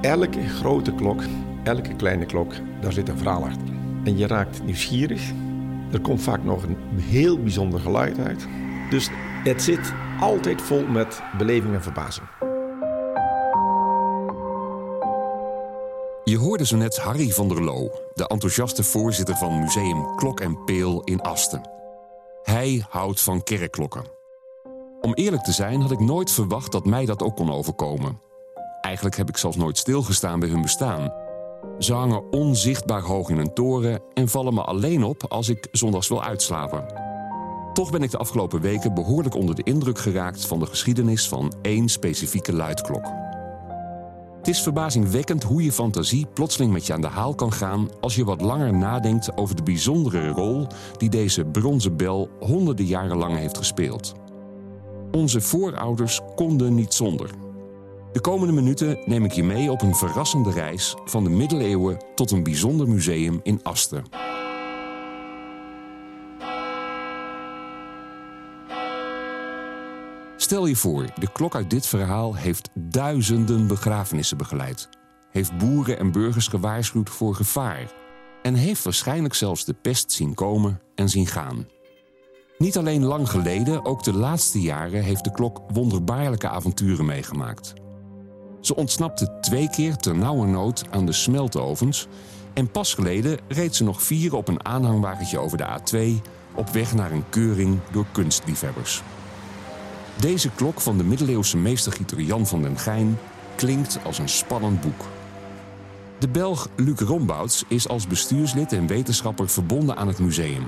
elke grote klok, elke kleine klok, daar zit een verhaal achter. En je raakt nieuwsgierig. Er komt vaak nog een heel bijzonder geluid uit. Dus het zit altijd vol met beleving en verbazing. Je hoorde zo net Harry van der Loo, de enthousiaste voorzitter van Museum Klok en Peel in Asten. Hij houdt van kerkklokken. Om eerlijk te zijn had ik nooit verwacht dat mij dat ook kon overkomen. Eigenlijk heb ik zelfs nooit stilgestaan bij hun bestaan. Ze hangen onzichtbaar hoog in een toren en vallen me alleen op als ik zondags wil uitslapen. Toch ben ik de afgelopen weken behoorlijk onder de indruk geraakt van de geschiedenis van één specifieke luidklok. Het is verbazingwekkend hoe je fantasie plotseling met je aan de haal kan gaan als je wat langer nadenkt over de bijzondere rol die deze bronzen bel honderden jaren lang heeft gespeeld. Onze voorouders konden niet zonder. De komende minuten neem ik je mee op een verrassende reis van de middeleeuwen tot een bijzonder museum in Asten. Stel je voor, de klok uit dit verhaal heeft duizenden begrafenissen begeleid, heeft boeren en burgers gewaarschuwd voor gevaar en heeft waarschijnlijk zelfs de pest zien komen en zien gaan. Niet alleen lang geleden, ook de laatste jaren heeft de klok wonderbaarlijke avonturen meegemaakt. Ze ontsnapte twee keer ter nauwe nood aan de smeltovens en pas geleden reed ze nog vier op een aanhangwagentje over de A2 op weg naar een keuring door kunstliefhebbers. Deze klok van de middeleeuwse meestergieter Jan van den Gijn klinkt als een spannend boek. De Belg Luc Rombouts is als bestuurslid en wetenschapper verbonden aan het museum.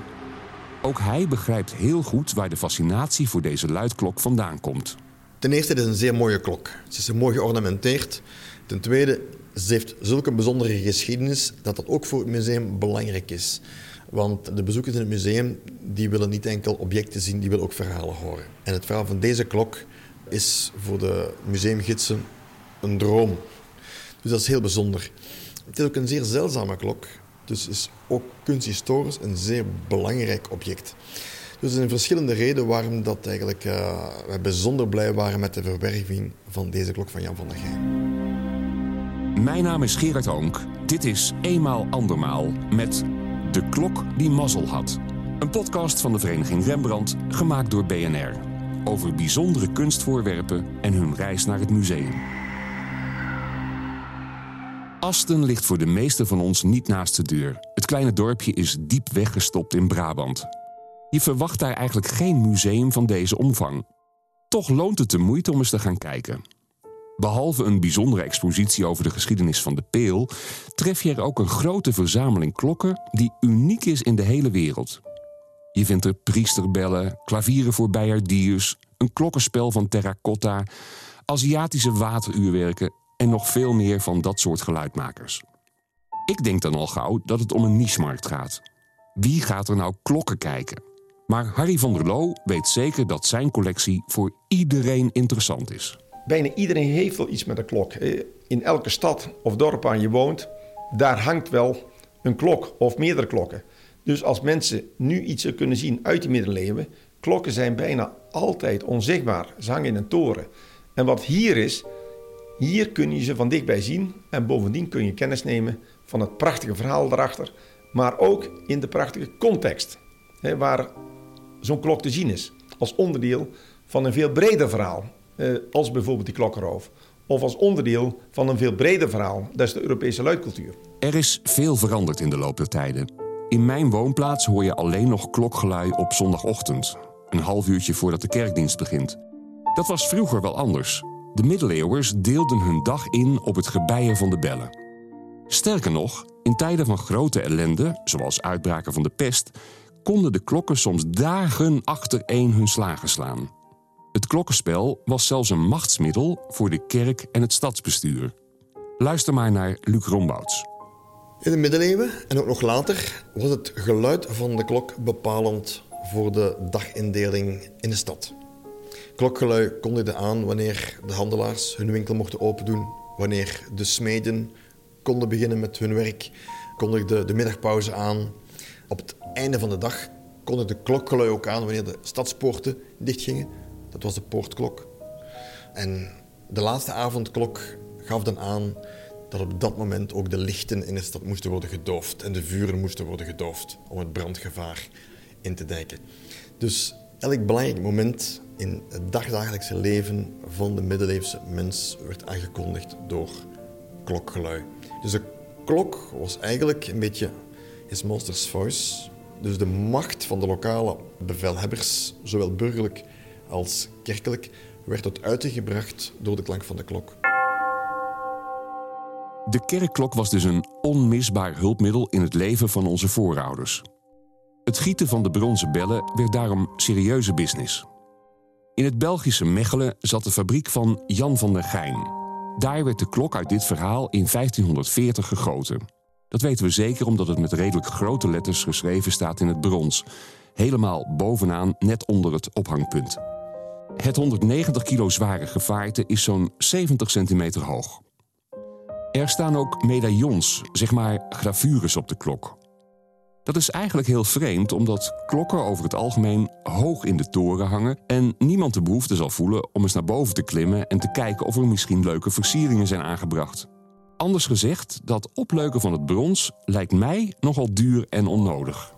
Ook hij begrijpt heel goed waar de fascinatie voor deze luidklok vandaan komt. Ten eerste, het is een zeer mooie klok. Ze is mooi geornamenteerd. Ten tweede, ze heeft zulke bijzondere geschiedenis dat dat ook voor het museum belangrijk is. Want de bezoekers in het museum die willen niet enkel objecten zien, die willen ook verhalen horen. En het verhaal van deze klok is voor de museumgidsen een droom. Dus dat is heel bijzonder. Het is ook een zeer zeldzame klok. Dus is ook kunsthistorisch een zeer belangrijk object. Dus er zijn verschillende redenen waarom dat eigenlijk, uh, wij bijzonder blij waren met de verwerving van deze klok van Jan van der Gijn. Mijn naam is Gerard Honk. Dit is Eenmaal Andermaal met De Klok die Mazzel had. Een podcast van de Vereniging Rembrandt, gemaakt door BNR. Over bijzondere kunstvoorwerpen en hun reis naar het museum. Asten ligt voor de meesten van ons niet naast de deur. Het kleine dorpje is diep weggestopt in Brabant. Je verwacht daar eigenlijk geen museum van deze omvang. Toch loont het de moeite om eens te gaan kijken. Behalve een bijzondere expositie over de geschiedenis van de peel, tref je er ook een grote verzameling klokken die uniek is in de hele wereld. Je vindt er priesterbellen, klavieren voor bijaardiers, een klokkenspel van terracotta, Aziatische wateruurwerken en nog veel meer van dat soort geluidmakers. Ik denk dan al gauw dat het om een nichemarkt gaat. Wie gaat er nou klokken kijken? Maar Harry van der Loo weet zeker dat zijn collectie voor iedereen interessant is. Bijna iedereen heeft wel iets met een klok. In elke stad of dorp waar je woont, daar hangt wel een klok of meerdere klokken. Dus als mensen nu iets kunnen zien uit de middeleeuwen, klokken zijn bijna altijd onzichtbaar. Ze hangen in een toren. En wat hier is, hier kun je ze van dichtbij zien en bovendien kun je kennis nemen van het prachtige verhaal erachter, maar ook in de prachtige context waar zo'n klok te zien is. Als onderdeel van een veel breder verhaal, als bijvoorbeeld die klokkenroof. Of als onderdeel van een veel breder verhaal, dat is de Europese luidcultuur. Er is veel veranderd in de loop der tijden. In mijn woonplaats hoor je alleen nog klokgelui op zondagochtend, een half uurtje voordat de kerkdienst begint. Dat was vroeger wel anders. De middeleeuwers deelden hun dag in op het gebijen van de bellen. Sterker nog, in tijden van grote ellende, zoals uitbraken van de pest, konden de klokken soms dagen achtereen hun slagen slaan. Het klokkenspel was zelfs een machtsmiddel voor de kerk en het stadsbestuur. Luister maar naar Luc Rombouts. In de middeleeuwen en ook nog later was het geluid van de klok bepalend voor de dagindeling in de stad. Klokgelui kondigde aan wanneer de handelaars hun winkel mochten opendoen, wanneer de smeden konden beginnen met hun werk, kondigde de middagpauze aan. Op het einde van de dag kondigde de klokgelui ook aan wanneer de stadspoorten dichtgingen. Dat was de poortklok. En de laatste avondklok gaf dan aan dat op dat moment ook de lichten in de stad moesten worden gedoofd en de vuren moesten worden gedoofd om het brandgevaar in te dijken. Dus elk belangrijk moment in het dagdagelijkse leven van de middeleeuwse mens werd aangekondigd door klokgelui. Dus de klok was eigenlijk een beetje his master's voice. Dus de macht van de lokale bevelhebbers, zowel burgerlijk als kerkelijk, werd tot uiting gebracht door de klank van de klok. De kerkklok was dus een onmisbaar hulpmiddel in het leven van onze voorouders. Het gieten van de bronzen bellen werd daarom serieuze business. In het Belgische Mechelen zat de fabriek van Jan van der Geijn. Daar werd de klok uit dit verhaal in 1540 gegoten. Dat weten we zeker omdat het met redelijk grote letters geschreven staat in het brons. Helemaal bovenaan, net onder het ophangpunt. Het 190 kilo zware gevaarte is zo'n 70 centimeter hoog. Er staan ook medaillons, zeg maar gravures op de klok. Dat is eigenlijk heel vreemd, omdat klokken over het algemeen hoog in de toren hangen en niemand de behoefte zal voelen om eens naar boven te klimmen en te kijken of er misschien leuke versieringen zijn aangebracht. Anders gezegd, dat opleuken van het brons lijkt mij nogal duur en onnodig.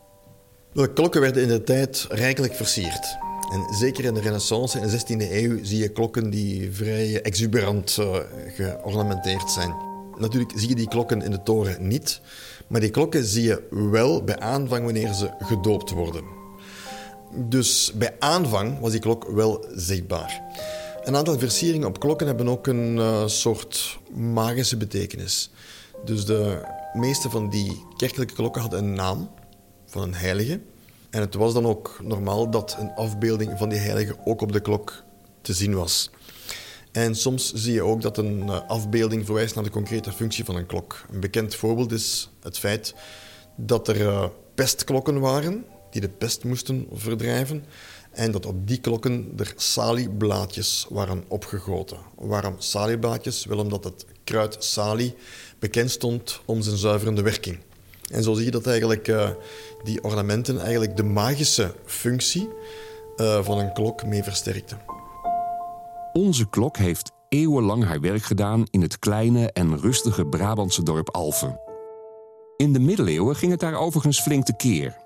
De klokken werden in de tijd rijkelijk versierd. En zeker in de Renaissance in de 16e eeuw zie je klokken die vrij exuberant uh, geornamenteerd zijn. Natuurlijk zie je die klokken in de toren niet, maar die klokken zie je wel bij aanvang wanneer ze gedoopt worden. Dus bij aanvang was die klok wel zichtbaar. Een aantal versieringen op klokken hebben ook een uh, soort magische betekenis. Dus de meeste van die kerkelijke klokken hadden een naam van een heilige. En het was dan ook normaal dat een afbeelding van die heilige ook op de klok te zien was. En soms zie je ook dat een eh, afbeelding verwijst naar de concrete functie van een klok. Een bekend voorbeeld is het feit dat er uh, pestklokken waren die de pest moesten verdrijven. En dat op die klokken er salieblaadjes waren opgegoten. Waarom salieblaadjes? Wel omdat het kruid salie bekend stond om zijn zuiverende werking. En zo zie je dat eigenlijk uh, die ornamenten eigenlijk de magische functie uh, van een klok mee versterkten. Onze klok heeft eeuwenlang haar werk gedaan in het kleine en rustige Brabantse dorp Alphen. In de middeleeuwen ging het daar overigens flink tekeer.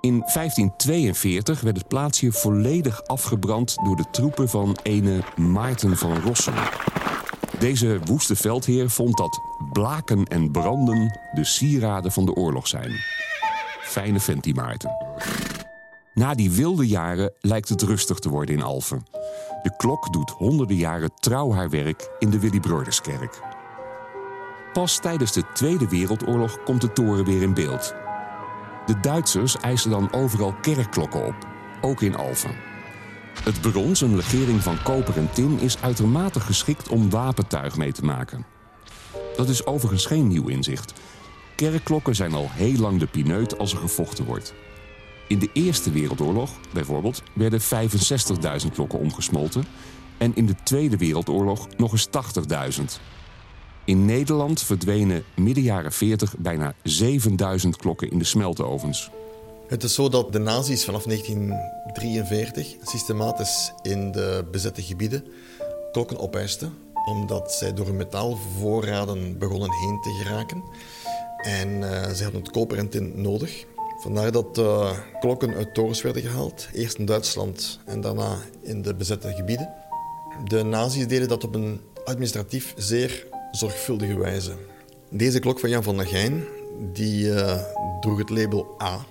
In 1542 werd het plaatsje volledig afgebrand door de troepen van ene Maarten van Rossum. Deze woeste veldheer vond dat blaken en branden de sieraden van de oorlog zijn. Fijne vent die Maarten. Na die wilde jaren lijkt het rustig te worden in Alphen. De klok doet honderden jaren trouw haar werk in de Willy Broederskerk. Pas tijdens de Tweede Wereldoorlog komt de toren weer in beeld. De Duitsers eisen dan overal kerkklokken op, ook in Alphen. Het brons, een legering van koper en tin, is uitermate geschikt om wapentuig mee te maken. Dat is overigens geen nieuw inzicht. Kerkklokken zijn al heel lang de pineut als er gevochten wordt. In de Eerste Wereldoorlog, bijvoorbeeld, werden 65.000 klokken omgesmolten... en in de Tweede Wereldoorlog nog eens 80.000. In Nederland verdwenen midden jaren 40 bijna 7000 klokken in de smeltovens. Het is zo dat de nazi's vanaf 1943 systematisch in de bezette gebieden klokken opeisten, omdat zij door hun metaalvoorraden begonnen heen te geraken. En uh, ze hadden het koper en nodig. Vandaar dat uh, klokken uit torens werden gehaald. Eerst in Duitsland en daarna in de bezette gebieden. De nazi's deden dat op een administratief zeer zorgvuldige wijze. Deze klok van Jan van der Geijn die, uh, droeg het label A.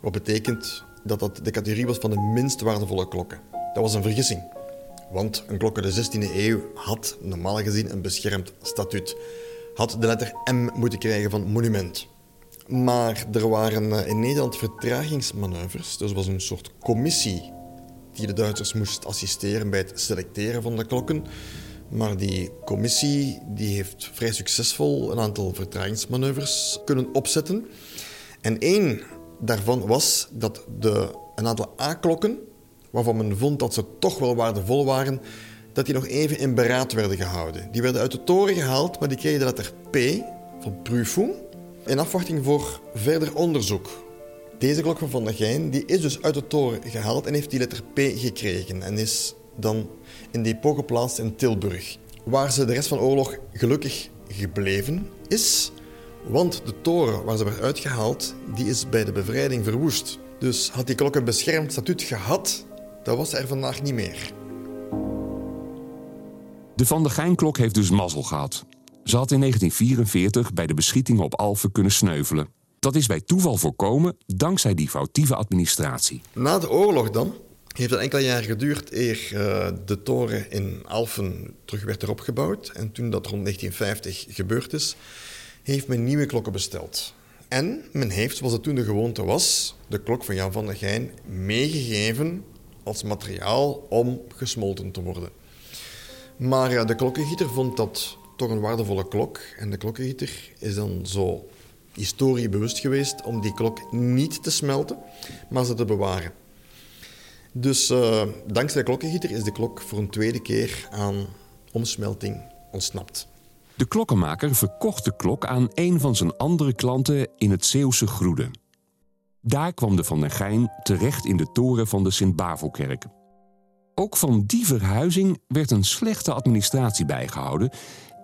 Wat betekent dat dat de categorie was van de minst waardevolle klokken. Dat was een vergissing. Want een klok uit de 16e eeuw had normaal gezien een beschermd statuut. Had de letter M moeten krijgen van monument. Maar er waren eh, in Nederland vertragingsmanoeuvres. Dus er was een soort commissie die de Duitsers moest assisteren bij het selecteren van de klokken. Maar die commissie die heeft vrij succesvol een aantal vertragingsmanoeuvres kunnen opzetten. En één daarvan was dat de, een aantal A-klokken, waarvan men vond dat ze toch wel waardevol waren, dat die nog even in beraad werden gehouden. Die werden uit de toren gehaald, maar die kregen de letter P van Prüfung in afwachting voor verder onderzoek. Deze klok van Van der Geijn die is dus uit de toren gehaald en heeft die letter P gekregen en is dan in depot geplaatst in Tilburg, waar ze de rest van de oorlog gelukkig gebleven is. Want de toren waar ze werd uitgehaald, die is bij de bevrijding verwoest. Dus had die klok een beschermd statuut gehad, dat was er vandaag niet meer. De Van der Gijnklok heeft dus mazzel gehad. Ze had in 1944 bij de beschietingen op Alphen kunnen sneuvelen. Dat is bij toeval voorkomen dankzij die foutieve administratie. Na de oorlog dan heeft het enkele jaren geduurd eer uh, de toren in Alphen terug werd erop gebouwd. En toen dat rond 1950 gebeurd is, heeft men nieuwe klokken besteld. En men heeft, zoals het toen de gewoonte was, de klok van Jan van der Gijn meegegeven als materiaal om gesmolten te worden. Maar de klokkengieter vond dat toch een waardevolle klok. En de klokkengieter is dan zo historiebewust geweest om die klok niet te smelten, maar ze te bewaren. Dus uh, dankzij de klokkengieter is de klok voor een tweede keer aan omsmelting ontsnapt. De klokkenmaker verkocht de klok aan een van zijn andere klanten in het Zeeuwse Groede. Daar kwam de Van der Gijn terecht in de toren van de Sint-Bavelkerk. Ook van die verhuizing werd een slechte administratie bijgehouden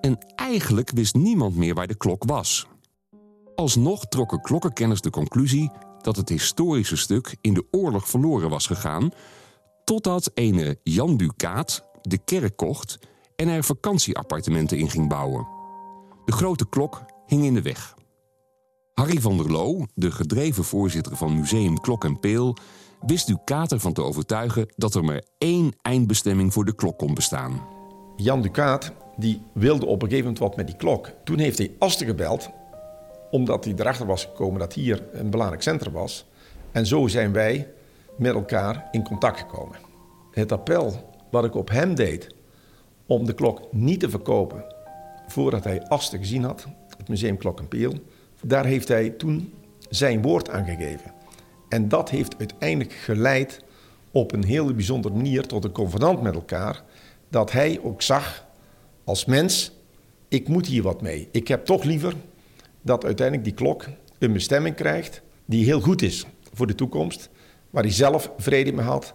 en eigenlijk wist niemand meer waar de klok was. Alsnog trokken klokkenkenners de conclusie dat het historische stuk in de oorlog verloren was gegaan, totdat ene Jan Ducaat de kerk kocht en er vakantieappartementen in ging bouwen. De grote klok hing in de weg. Harry van der Loo, de gedreven voorzitter van Museum Klok en Peel, wist Ducaat ervan te overtuigen dat er maar één eindbestemming voor de klok kon bestaan. Jan Ducaat die wilde op een gegeven moment wat met die klok. Toen heeft hij Asten gebeld omdat hij erachter was gekomen dat hier een belangrijk centrum was. En zo zijn wij met elkaar in contact gekomen. Het appel wat ik op hem deed om de klok niet te verkopen voordat hij Asten gezien had, het Museum Klok en Peel, daar heeft hij toen zijn woord aan gegeven. En dat heeft uiteindelijk geleid op een hele bijzondere manier tot een convenant met elkaar, dat hij ook zag als mens, ik moet hier wat mee. Ik heb toch liever dat uiteindelijk die klok een bestemming krijgt die heel goed is voor de toekomst, waar hij zelf vrede mee had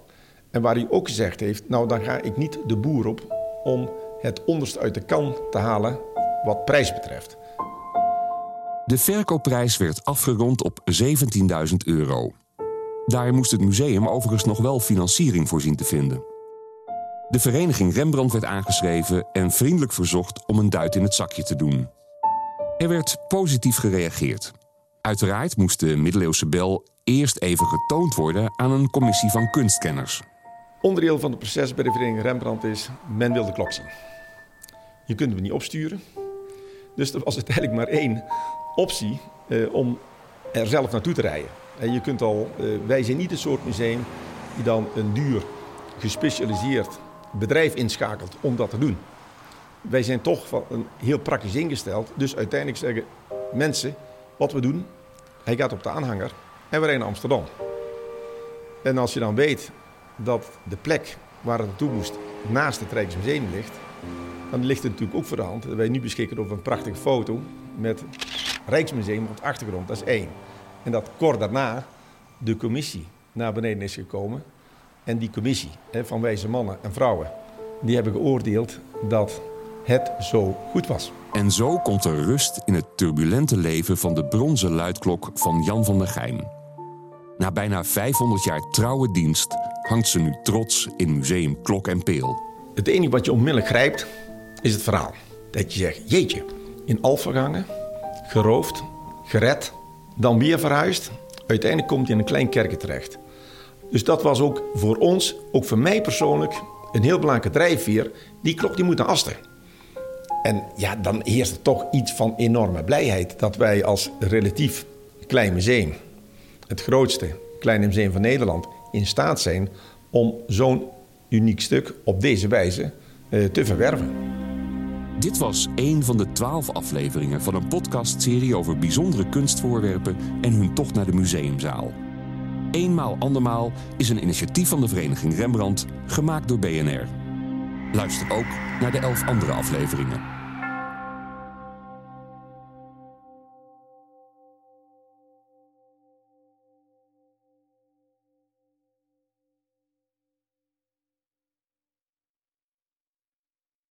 en waar hij ook gezegd heeft, nou dan ga ik niet de boer op om het onderste uit de kan te halen wat prijs betreft. De verkoopprijs werd afgerond op 17.000 euro. Daar moest het museum overigens nog wel financiering voor zien te vinden. De vereniging Rembrandt werd aangeschreven en vriendelijk verzocht om een duit in het zakje te doen. Er werd positief gereageerd. Uiteraard moest de middeleeuwse bel eerst even getoond worden aan een commissie van kunstkenners. Onderdeel van het proces bij de vereniging Rembrandt is, men wil de klok zien. Je kunt hem niet opsturen. Dus er was uiteindelijk maar één optie eh, om er zelf naartoe te rijden. En je kunt al, eh, wij zijn niet het soort museum die dan een duur, gespecialiseerd bedrijf inschakelt om dat te doen. Wij zijn toch van een heel praktisch ingesteld. Dus uiteindelijk zeggen mensen, wat we doen, hij gaat op de aanhanger en we rijden naar Amsterdam. En als je dan weet dat de plek waar het naartoe moest naast het Rijksmuseum ligt, dan ligt het natuurlijk ook voor de hand dat wij nu beschikken over een prachtige foto met Rijksmuseum op de achtergrond. Dat is één. En dat kort daarna de commissie naar beneden is gekomen en die commissie van wijze mannen en vrouwen, die hebben geoordeeld dat het zo goed was. En zo komt er rust in het turbulente leven van de bronzen luidklok van Jan van der Gijn. Na bijna 500 jaar trouwe dienst hangt ze nu trots in Museum Klok en Peel. Het enige wat je onmiddellijk grijpt is het verhaal. Dat je zegt, jeetje, in Alphen gehangen, geroofd, gered, dan weer verhuisd. Uiteindelijk komt hij in een klein kerkje terecht. Dus dat was ook voor ons, ook voor mij persoonlijk, een heel belangrijke drijfveer. Die klok die moet naar Aster. En ja, dan heerst er toch iets van enorme blijheid dat wij als relatief klein museum, het grootste kleine museum van Nederland, in staat zijn om zo'n uniek stuk op deze wijze uh, te verwerven. Dit was een van de twaalf afleveringen van een podcastserie over bijzondere kunstvoorwerpen en hun tocht naar de museumzaal. Eenmaal andermaal is een initiatief van de Vereniging Rembrandt, gemaakt door BNR. Luister ook naar de elf andere afleveringen.